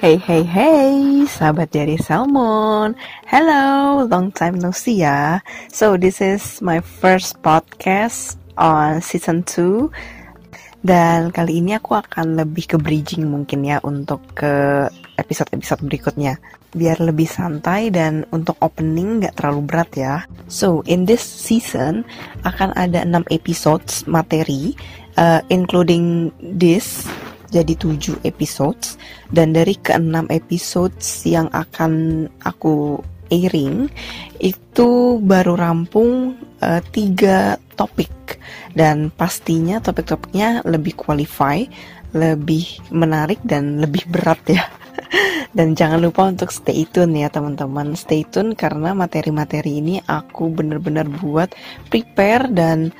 Hey hey hey, sahabat dari Salmon. Hello, long time no see ya. So this is my first podcast on season 2 dan kali ini aku akan lebih ke bridging mungkin ya untuk ke episode-episode berikutnya biar lebih santai dan untuk opening gak terlalu berat ya. So in this season akan ada 6 episodes materi uh, including this jadi 7 episodes. Dan dari ke-6 episodes yang akan aku airing itu baru rampung uh, tiga topik. Dan pastinya topik-topiknya lebih qualify, lebih menarik dan lebih berat ya. Dan jangan lupa untuk stay tune ya teman-teman. Stay tune karena materi-materi ini aku bener-bener buat prepare dan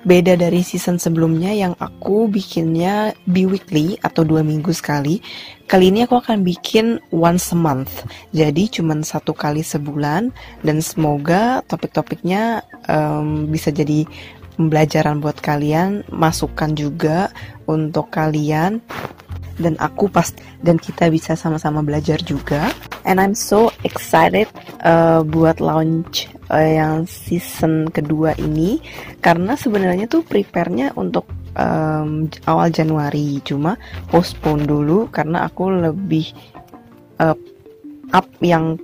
Beda dari season sebelumnya yang aku bikinnya bi-weekly atau dua minggu sekali. Kali ini aku akan bikin once a month. Jadi cuma satu kali sebulan dan semoga topik-topiknya um, bisa jadi pembelajaran buat kalian, masukan juga untuk kalian dan aku pasti dan kita bisa sama-sama belajar juga. And I'm so excited uh, buat launch uh, yang season kedua ini. Karena sebenarnya tuh prepare-nya untuk um, awal Januari. Cuma postpone dulu karena aku lebih uh, up yang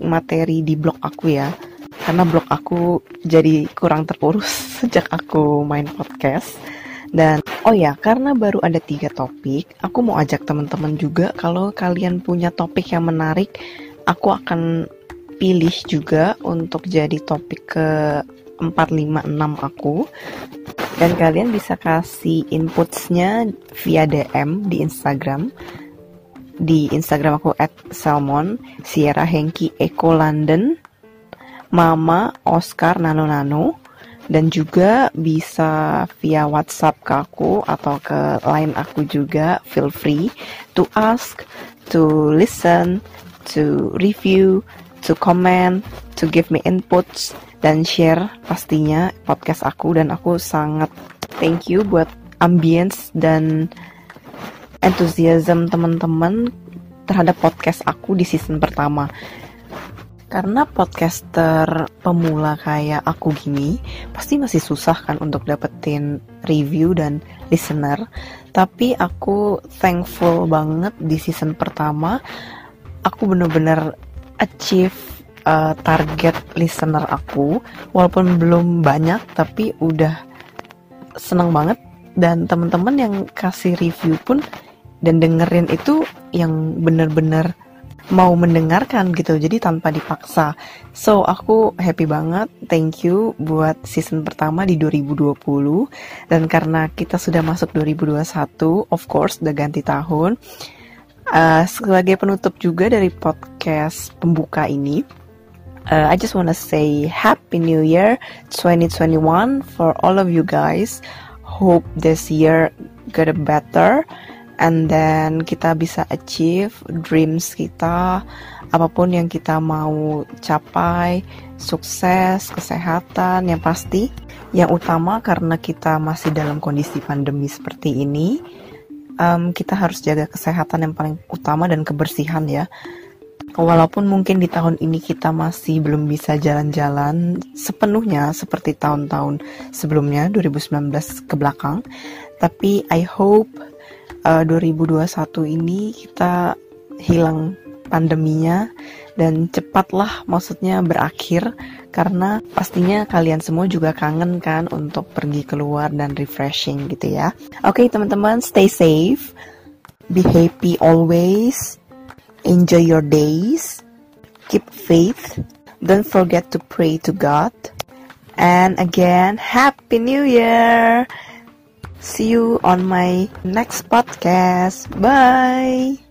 materi di blog aku ya. Karena blog aku jadi kurang terurus sejak aku main podcast dan oh ya, karena baru ada tiga topik, aku mau ajak teman-teman juga kalau kalian punya topik yang menarik, aku akan pilih juga untuk jadi topik ke 456 aku. Dan kalian bisa kasih inputsnya via DM di Instagram. Di Instagram aku at Salmon, Sierra Hengki Eko London, Mama Oscar Nano Nano dan juga bisa via WhatsApp ke aku atau ke line aku juga. Feel free to ask to listen to review to comment to give me inputs dan share pastinya podcast aku. Dan aku sangat thank you buat ambience dan enthusiasm teman-teman terhadap podcast aku di season pertama karena podcaster pemula kayak aku gini pasti masih susah kan untuk dapetin review dan listener. Tapi aku thankful banget di season pertama aku bener-bener achieve uh, target listener aku walaupun belum banyak tapi udah seneng banget dan teman-teman yang kasih review pun dan dengerin itu yang bener-bener mau mendengarkan gitu jadi tanpa dipaksa. So aku happy banget thank you buat season pertama di 2020 dan karena kita sudah masuk 2021 of course udah ganti tahun. Uh, sebagai penutup juga dari podcast pembuka ini uh, I just wanna say happy new year 2021 for all of you guys. Hope this year get better and then kita bisa achieve dreams kita apa pun yang kita mau capai sukses kesehatan yang pasti. Yang utama karena kita masih dalam kondisi pandemi seperti ini um, kita harus jaga kesehatan yang paling utama dan kebersihan ya. Walaupun mungkin di tahun ini kita masih belum bisa jalan-jalan sepenuhnya seperti tahun-tahun sebelumnya 2019 ke belakang, tapi I hope uh, 2021 ini kita hilang pandeminya dan cepatlah maksudnya berakhir karena pastinya kalian semua juga kangen kan untuk pergi keluar dan refreshing gitu ya. Oke okay, teman-teman stay safe, be happy always, enjoy your days, keep faith, don't forget to pray to God, and again happy new year. See you on my next podcast. Bye.